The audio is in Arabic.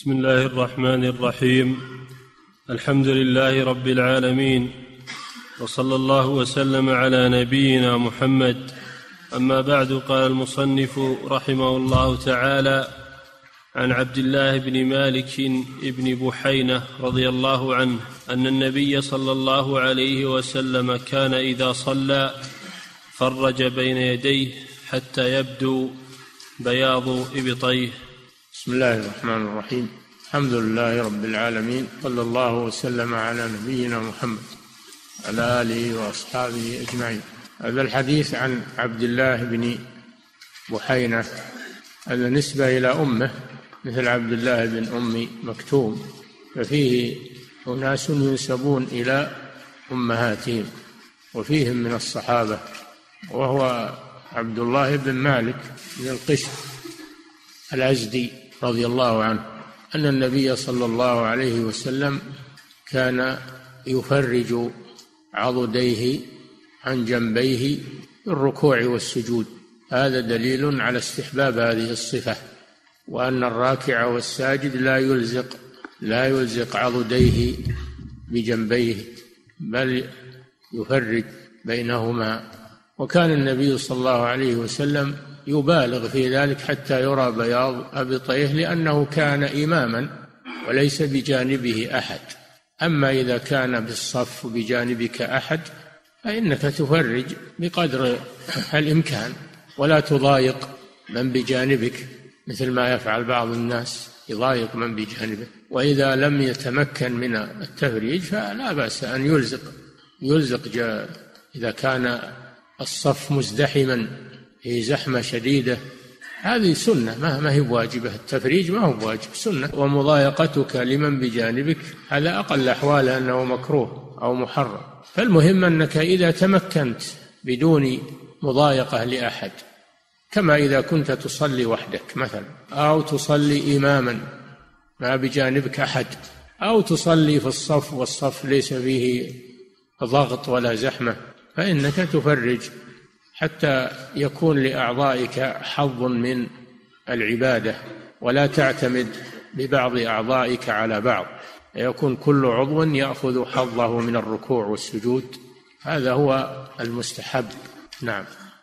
بسم الله الرحمن الرحيم الحمد لله رب العالمين وصلى الله وسلم على نبينا محمد اما بعد قال المصنف رحمه الله تعالى عن عبد الله بن مالك بن بحينه رضي الله عنه ان النبي صلى الله عليه وسلم كان اذا صلى فرج بين يديه حتى يبدو بياض ابطيه بسم الله الرحمن الرحيم. الحمد لله رب العالمين. صلى الله وسلم على نبينا محمد على آله وأصحابه أجمعين. هذا الحديث عن عبد الله بن بحينة. هذا نسبة إلى أمه مثل عبد الله بن أم مكتوم. ففيه أناس ينسبون إلى أمهاتهم وفيهم من الصحابة وهو عبد الله بن مالك بن القشر الأزدي رضي الله عنه أن النبي صلى الله عليه وسلم كان يفرج عضديه عن جنبيه بالركوع والسجود. هذا دليل على استحباب هذه الصفة وأن الراكع والساجد لا يلزق لا يلزق عضديه بجنبيه بل يفرج بينهما. وكان النبي صلى الله عليه وسلم يبالغ في ذلك حتى يرى بياض أبطيه لأنه كان إماما وليس بجانبه أحد. أما إذا كان بالصف بجانبك أحد فإنك تفرج بقدر الإمكان ولا تضايق من بجانبك مثل ما يفعل بعض الناس يضايق من بجانبه. وإذا لم يتمكن من التفريج فلا بأس أن يلزق يلزق إذا كان الصف مزدحما في زحمة شديدة. هذه سنة ما, ما هي بواجبة. التفريج ما هو بواجب سنة. ومضايقتك لمن بجانبك هذا أقل أحوال أنه مكروه أو محرم. فالمهم أنك إذا تمكنت بدون مضايقة لأحد كما إذا كنت تصلي وحدك مثلا أو تصلي إماما ما بجانبك أحد أو تصلي في الصف والصف ليس فيه ضغط ولا زحمة فإنك تفرج حتى يكون لأعضائك حظ من العبادة ولا تعتمد ببعض أعضائك على بعض. يكون كل عضو يأخذ حظه من الركوع والسجود. هذا هو المستحب. نعم.